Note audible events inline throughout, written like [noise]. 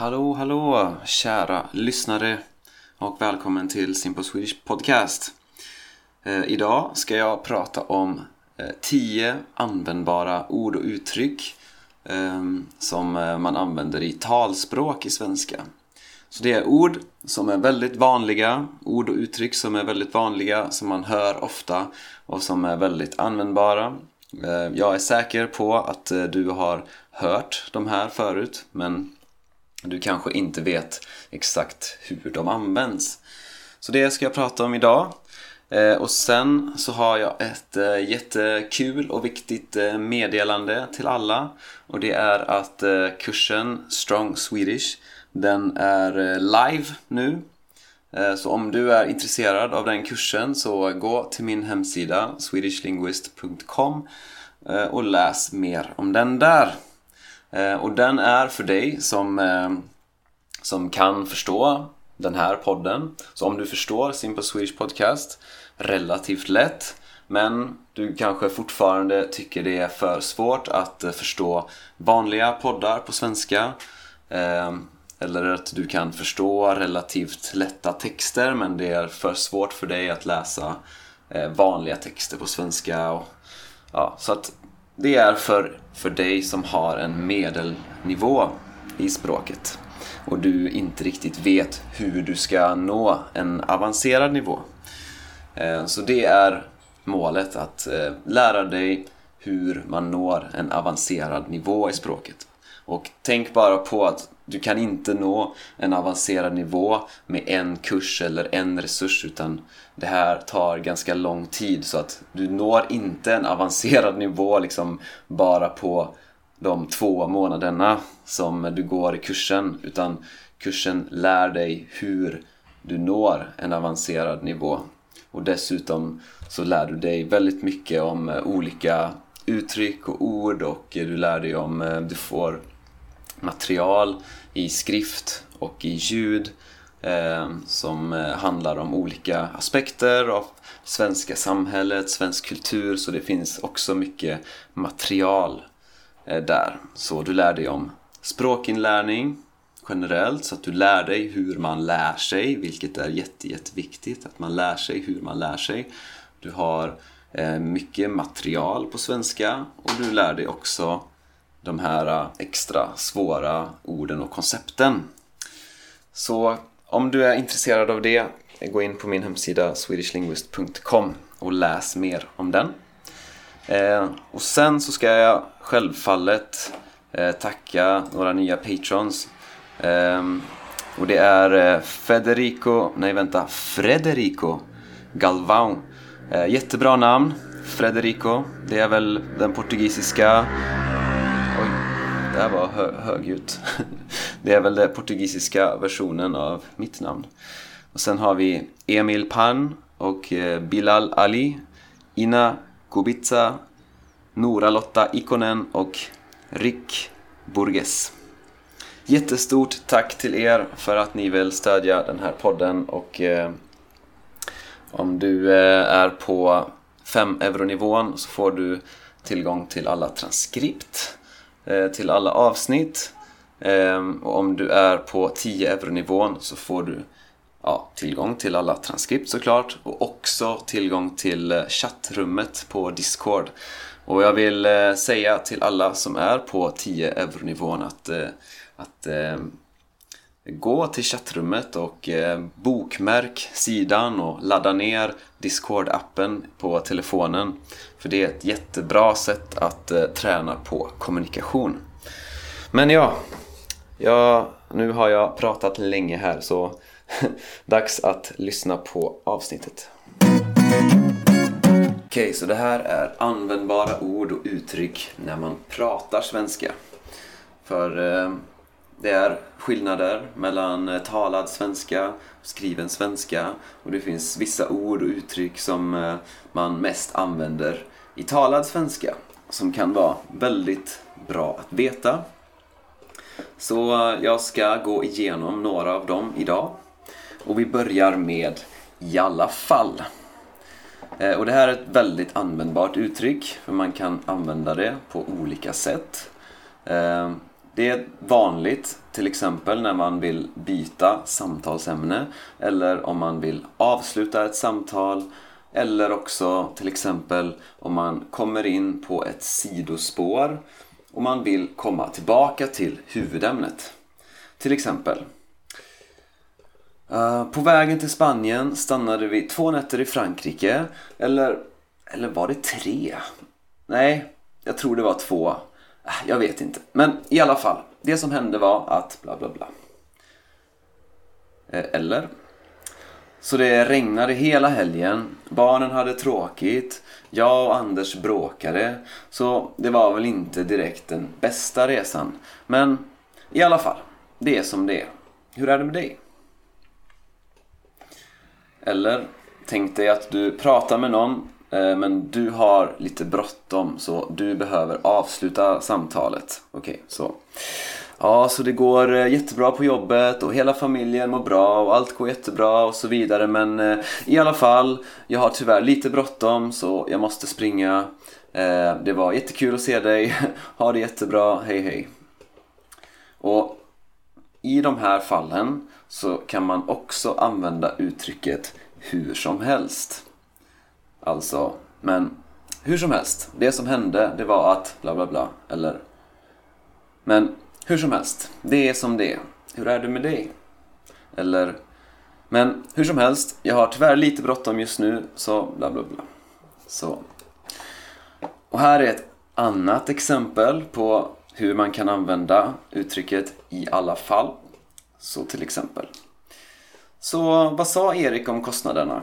Hallå, hallå kära lyssnare och välkommen till Simple Swedish Podcast. Eh, idag ska jag prata om eh, användbara ord och uttryck ehm, eh, som man använder i talspråk i svenska. Så det är ord som är väldigt vanliga, ord och uttryck som är väldigt vanliga, som man hör ofta och som är väldigt användbara. Eh, jag är säker på att eh, du har hört de här förut, men du kanske inte vet exakt hur de används. Så det ska jag prata om idag. Eh, och sen så har jag ett eh, jättekul och viktigt eh, meddelande till alla. Och det är att kursen Strong Swedish den är live nu. Så om du är intresserad av den kursen så gå till min hemsida swedishlinguist.com och läs mer om den där. Eh, och den är för dig som, eh, som kan förstå den här podden. Så om du förstår Simple Swedish Podcast relativt lätt men du kanske fortfarande tycker det är för svårt att eh, förstå vanliga poddar på svenska eller att du kan förstå relativt lätta texter men det är för svårt för dig att läsa vanliga texter på svenska. Och, ja, så att det är för, för dig som har en medelnivå i språket och du inte riktigt vet hur du ska nå en avancerad nivå. Eh, så det är målet, att eh, lära dig hur man når en avancerad nivå i språket. Och tänk bara på att du kan inte nå en avancerad nivå med en kurs eller en resurs utan det här tar ganska lång tid. Så att du når inte en avancerad nivå liksom bara på de två månaderna som du går i kursen utan kursen lär dig hur du når en avancerad nivå. Och dessutom så lär du dig väldigt mycket om eh, olika uttryck och ord och du lär dig om, eh, du får material i skrift och i ljud eh, som eh, handlar om olika aspekter av svenska samhället, svensk kultur så det finns också mycket material eh, där. Så du lär dig om språkinlärning, generellt så att du lär dig hur man lär sig, vilket är jätte, jätteviktigt. Att man lär sig hur man lär sig. Du har mycket material på svenska och du lär dig också de här äh, extra svåra orden och koncepten. Så om du är intresserad av det, gå in på min hemsida swedishlinguist.com och läs mer om den. Eh, och sen så ska jag självfallet eh, tacka några nya patrons ehm, och det är eh, Federico, nej vänta, Frederico Galvão. Jättebra namn, Frederico. Det är väl den portugisiska... Det här var hö högljutt. [laughs] det är väl den portugisiska versionen av mitt namn. Och sen har vi Emil Pan och eh, Bilal Ali, Ina Kubica, Nora Lotta Ikonen och Rick Burges. Jättestort tack till er för att ni vill stödja den här podden och eh, om du eh, är på 5 euronivån så får du tillgång till alla transkript Eh, till alla avsnitt ehm, och om du är på 10 euronivån så får du ja, tillgång till alla transkript såklart och också tillgång till eh, chattrummet på Discord. Och jag vill eh, säga till alla som är på 10 euronivån att att ehm, gå till chattrummet och eh, bokmärk sidan och ladda ner Discord-appen på telefonen. För det är ett jättebra sätt att eh, träna på kommunikation. Men ja, ja, nu har jag pratat länge här så [laughs] dags att lyssna på avsnittet. Okej, okay, så det här är användbara ord och uttryck när man pratar svenska. För eh, det är skillnader mellan talad svenska och skriven svenska och det finns vissa ord och uttryck som eh, man mest använder i talad svenska som kan vara väldigt bra att veta. Så eh, jag ska gå igenom några av dem idag och vi börjar med i alla fall. Eh, och det här är ett väldigt användbart uttryck för man kan använda det på olika sätt. Det är vanligt till exempel när man vill byta samtalsämne eller om man vill avsluta ett samtal eller också till exempel om man kommer in på ett sidospår och man vill komma tillbaka till huvudämnet. Till exempel eh, På vägen till Spanien stannade vi två nätter i Frankrike eller, eller var det tre? Nej, jag tror det var två. Äh, jag vet inte. Men i alla fall, det som hände var att bla bla bla. Eh, eller? Så det regnade hela helgen, barnen hade tråkigt, jag och Anders bråkade, så det var väl inte direkt den bästa resan. Men i alla fall, det är som det är. Hur är det med dig? Eller, tänk dig att du pratar med någon Eh, men du har lite bråttom så du behöver avsluta samtalet. Okej, okay, så. Ja, så det går eh, jättebra på jobbet och hela familjen mår bra och allt går jättebra och så vidare. Men eh, i alla fall, jag har tyvärr lite bråttom så jag måste springa. Det var jättekul att se dig. [laughs] Ha det jättebra. Hej hej. Och i de här fallen så kan man också använda uttrycket hur som helst. Alltså, men hur som helst. Det som hände, det var att bla bla bla. Eller... Men hur som helst. Det är som det är. Hur är det med dig? Eller... Men hur som helst, jag har tyvärr lite bråttom just nu, så bla bla bla. Så. Och här är ett annat exempel på hur man kan använda uttrycket i alla fall. Så till exempel. Så vad sa Erik om kostnaderna?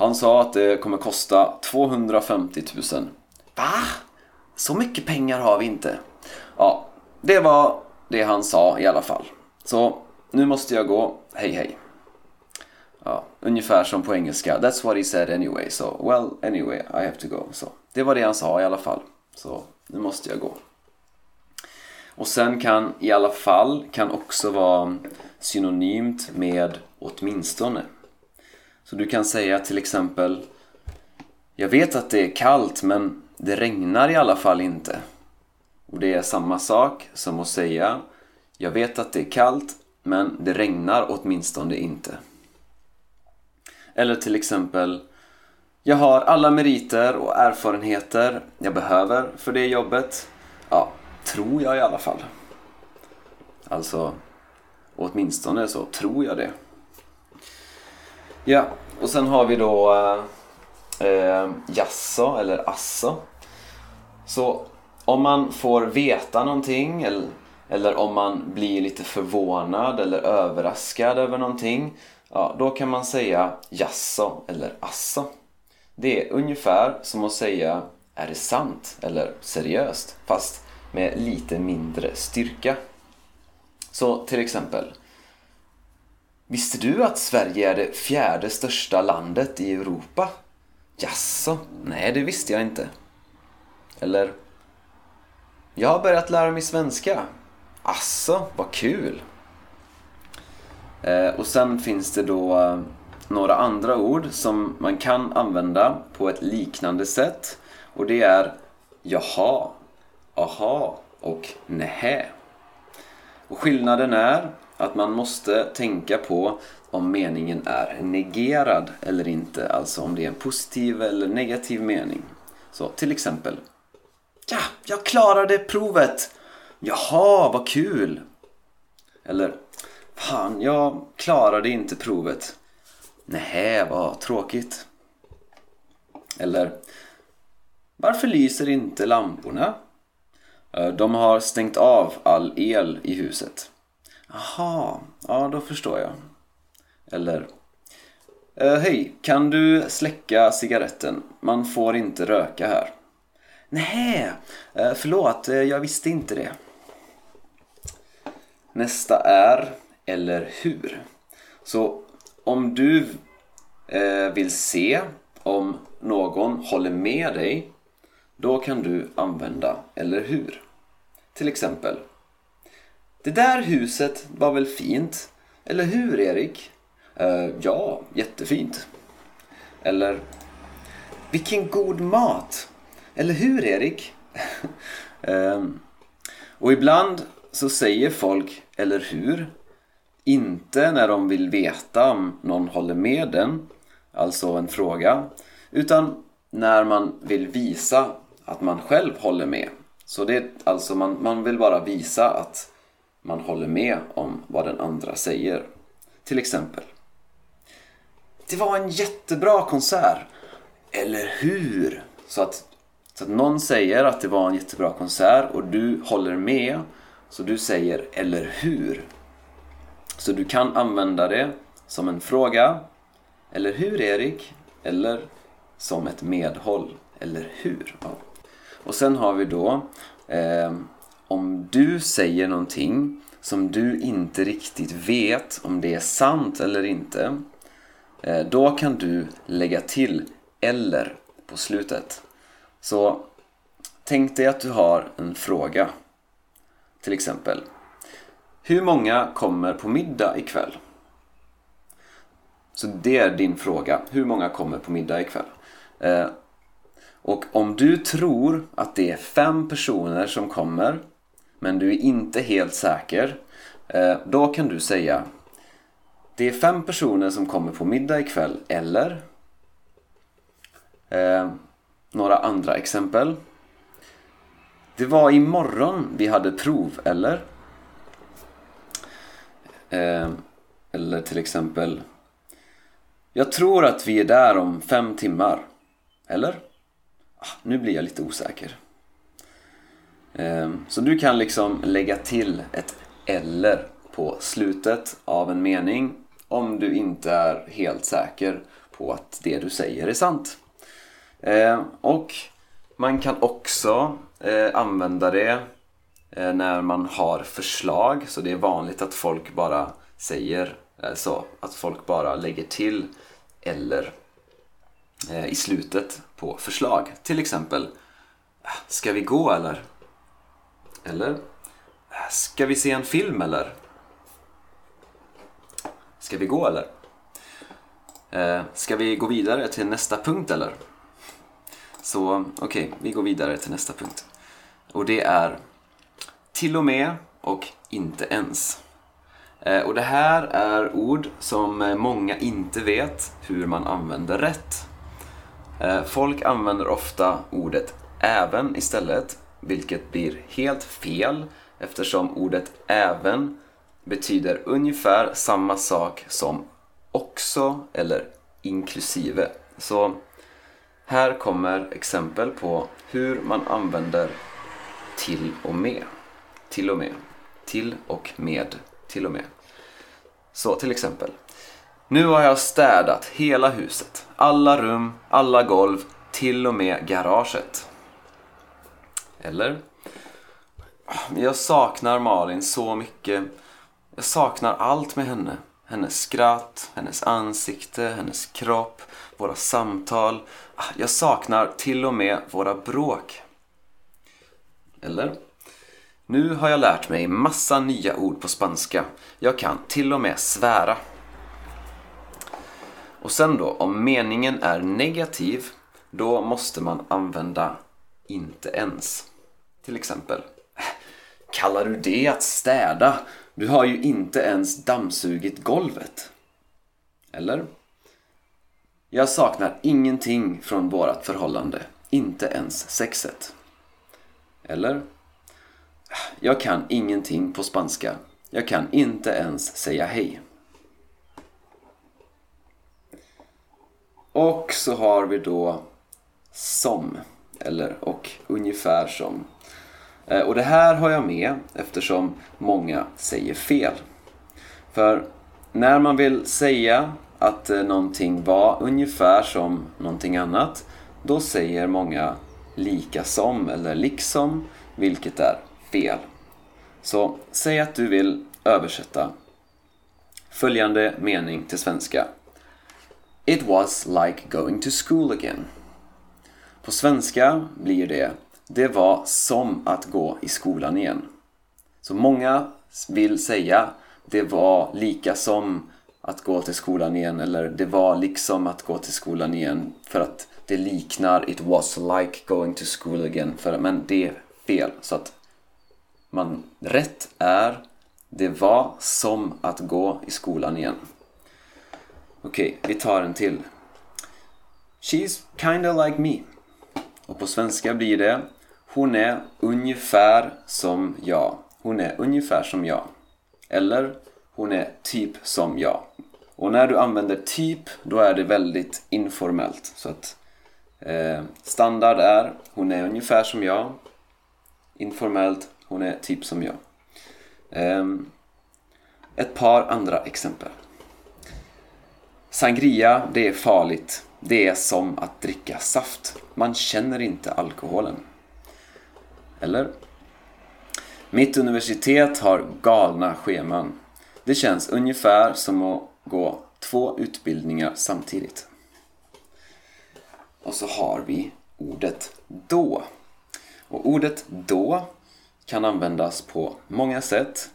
Han sa att det kommer kosta 250 000. Va? Så mycket pengar har vi inte. Ja, det var det han sa i alla fall. Så nu måste jag gå. Hej hej. Ja, ungefär som på engelska. That's what he said anyway. So, well, anyway, I have to go. Så, det var det han sa i alla fall. Så, nu måste jag gå. Och sen kan i alla fall kan också vara synonymt med åtminstone. Så du kan säga till exempel Jag vet att det är kallt men det regnar i alla fall inte. Och det är samma sak som att säga Jag vet att det är kallt men det regnar åtminstone inte. Eller till exempel Jag har alla meriter och erfarenheter jag behöver för det jobbet. Ja, tror jag i alla fall. Alltså, åtminstone så tror jag det. Ja, och sen har vi då eh, eh, eller 'asså' Så om man får veta någonting eller, eller om man blir lite förvånad eller överraskad över någonting ja, då kan man säga Jasså eller 'asså' Det är ungefär som att säga är det sant eller seriöst? Fast med lite mindre styrka. Så till exempel Visste du att Sverige är det fjärde största landet i Europa? Jaså? Nej, det visste jag inte. Eller? Jag har börjat lära mig svenska. Asså, vad kul! Eh, och sen finns det då eh, några andra ord som man kan använda på ett liknande sätt. Och det är jaha, aha och nähä. Och skillnaden är att man måste tänka på om meningen är negerad eller inte. Alltså om det är en positiv eller negativ mening. Så till exempel. Ja, jag klarade provet! Jaha, vad kul! Eller Fan, jag klarade inte provet. Nähä, vad tråkigt. Eller Varför lyser inte lamporna? De har stängt av all el i huset. Aha, ja då förstår jag. Eller eh, Hej, kan du släcka cigaretten? Man får inte röka här. Nej, eh, förlåt, eh, jag visste inte det. Nästa är eller hur. Så om du eh, vill se om någon håller med dig då kan du använda eller hur. Till exempel det där huset var väl fint? Eller hur, Erik? Uh, ja, jättefint. Eller Vilken god mat! Eller hur, Erik? um, [laughs] och ibland så säger folk eller hur inte när de vill veta om någon håller med den, alltså en fråga, utan när man vill visa att man själv håller med. Så det är alltså man, man vill bara visa att man håller med om vad den andra säger. Till exempel. Det var en jättebra konsert. Eller hur? Så att, så att någon säger att det var en jättebra konsert och du håller med. Så du säger eller hur? Så du kan använda det som en fråga. Eller hur Erik? Eller som ett medhåll. Eller hur? Ja. Och sen har vi då eh, om du säger någonting som du inte riktigt vet om det är sant eller inte. Eh, då kan du lägga till eller på slutet. Så tänk dig att du har en fråga. Till exempel. Hur många kommer på middag ikväll? Så det är din fråga. Hur många kommer på middag ikväll? Eh, och om du tror att det är fem personer som kommer men du är inte helt säker eh, då kan du säga det är fem personer som kommer på middag ikväll eller eh, några andra exempel. Det var imorgon vi hade prov, eller? Eh, eller till exempel Jag tror att vi är där om fem timmar. Eller? Ah, nu blir jag lite osäker. Ehm, så du kan liksom lägga till ett eller på slutet av en mening om du inte är helt säker på att det du säger är sant. Ehm, och man kan också eh, använda det eh, när man har förslag. Så det är vanligt att folk bara säger eh, så. Att folk bara lägger till eller i slutet på förslag. Till exempel ah, Ska vi gå eller? Eller äh, Ska vi se en film eller? Ska vi gå eller? Eh, ska vi gå vidare till nästa punkt eller? Så okej, okay, vi går vidare till nästa punkt. Och det är till och med och inte ens. Eh, och det här är ord som många inte vet hur man använder rätt. Eh, folk använder ofta ordet även istället, vilket blir helt fel eftersom ordet även betyder ungefär samma sak som också eller inklusive. Så här kommer exempel på hur man använder till och med. Till och med. Till och med. Till och med. Så till exempel. Nu har jag städat hela huset. Alla rum, alla golv, till och med garaget. Eller? Jag saknar Malin så mycket. Jag saknar allt med henne. Hennes skratt, hennes ansikte, hennes kropp, våra samtal. Ah, jag saknar till och med våra bråk. Eller? Nu har jag lärt mig massa nya ord på spanska. Jag kan till och med svära. Och sen då, om meningen är negativ, då måste man använda inte ens. Till exempel. Kallar du det att städa? Du har ju inte ens dammsugit golvet. Eller? Jag saknar ingenting från vårt förhållande. Inte ens sexet. Eller? Jag kan ingenting på spanska. Jag kan inte ens säga hej. Och så har vi då som, eller och ungefär som. Eh, och det här har jag med eftersom många säger fel. För när man vill säga att eh, någonting var ungefär som någonting annat, då säger många lika som eller liksom, vilket är fel. Så säg att du vill översätta följande mening till svenska. It was like going to school again. På svenska blir det det var som att gå i skolan igen. Så många vill säga det var lika som att gå till skolan igen eller det var liksom att gå till skolan igen för att det liknar it was like going to school again för, men det är fel så att man, rätt är det var som att gå i skolan igen. Okej, okay, vi tar en till. She's kinda like me. Och på svenska blir det Hon är ungefär som jag. Hon är ungefär som jag. Eller Hon är typ som jag. Och när du använder typ, då är det väldigt informellt. Så att eh, standard är Hon är ungefär som jag. Informellt, Hon är typ som jag. Eh, ett par andra exempel. Sangria, det är farligt. Det är som att dricka saft. Man känner inte alkoholen. Eller? Mitt universitet har galna scheman. Det känns ungefär som att gå två utbildningar samtidigt. Och så har vi ordet då. Och ordet då kan användas på många sätt.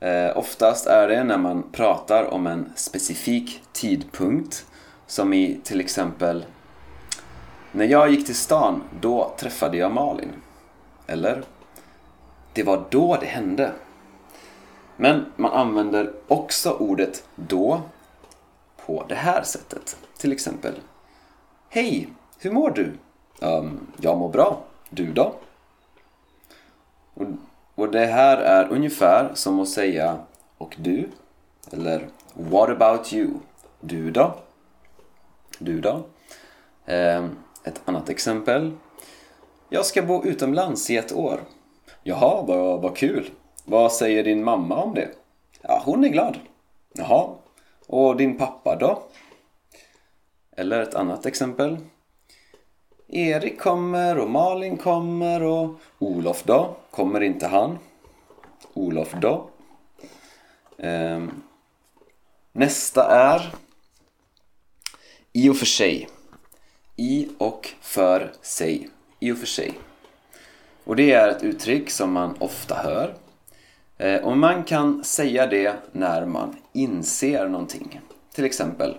Eh, oftast är det när man pratar om en specifik tidpunkt som i till exempel När jag gick till stan, då träffade jag Malin. Eller Det var då det hände. Men man använder också ordet då på det här sättet. Till exempel Hej, hur mår du? Um, jag mår bra. Du då? Och, och det här är ungefär som att säga och du? Eller What about you? Du då? Du då? Eh, ett annat exempel. Jag ska bo utomlands i ett år. Jaha, vad, vad kul. Vad säger din mamma om det? Ja, hon är glad. Jaha. Och din pappa då? Eller ett annat exempel. Erik kommer och Malin kommer och Olof då? Kommer inte han? Olof då? Eh, nästa är i och för sig. I och för sig. I och för sig. Och det är ett uttryck som man ofta hör. Eh, och man kan säga det när man inser någonting. Till exempel.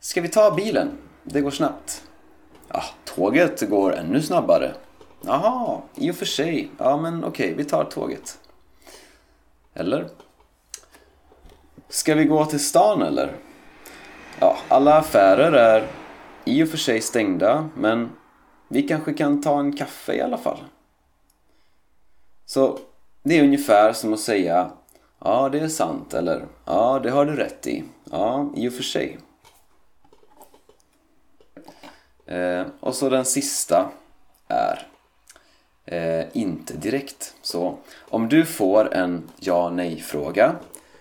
Ska vi ta bilen? Det går snabbt. Ja, tåget går ännu snabbare. Jaha, i och för sig. Ja, men okej, vi tar tåget. Eller? Ska vi gå till stan eller? Ja, alla affärer är i och för sig stängda, men vi kanske kan ta en kaffe i alla fall. Så det är ungefär som att säga Ja, det är sant, eller Ja, det har du rätt i. Ja, i och för sig. Eh, och så den sista är eh, inte direkt. Så om du får en ja-nej-fråga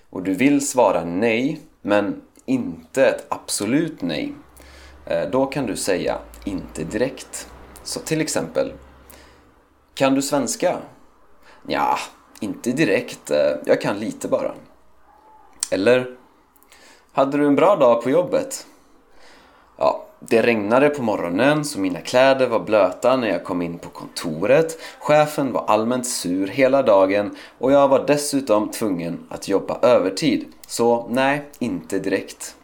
och du vill svara nej, men inte ett absolut nej, eh, då kan du säga inte direkt. Så till exempel, kan du svenska? Ja, inte direkt. Eh, jag kan lite bara. Eller, hade du en bra dag på jobbet? Ja, det regnade på morgonen så mina kläder var blöta när jag kom in på kontoret. Chefen var allmänt sur hela dagen och jag var dessutom tvungen att jobba övertid. Så nej, inte direkt.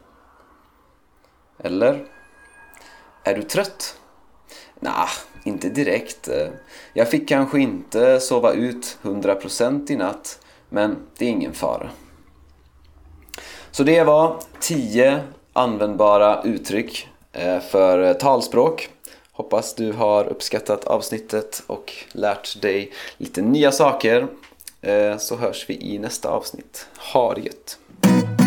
Eller? Är du trött? Nah, inte direkt. Eh, jag fick kanske inte sova ut 100% i natt, men det är ingen fara. Så det var 10 användbara uttryck eh, för eh, talspråk. Hoppas du har uppskattat avsnittet och lärt dig lite nya saker. Så hörs vi i nästa avsnitt. Ha det gött!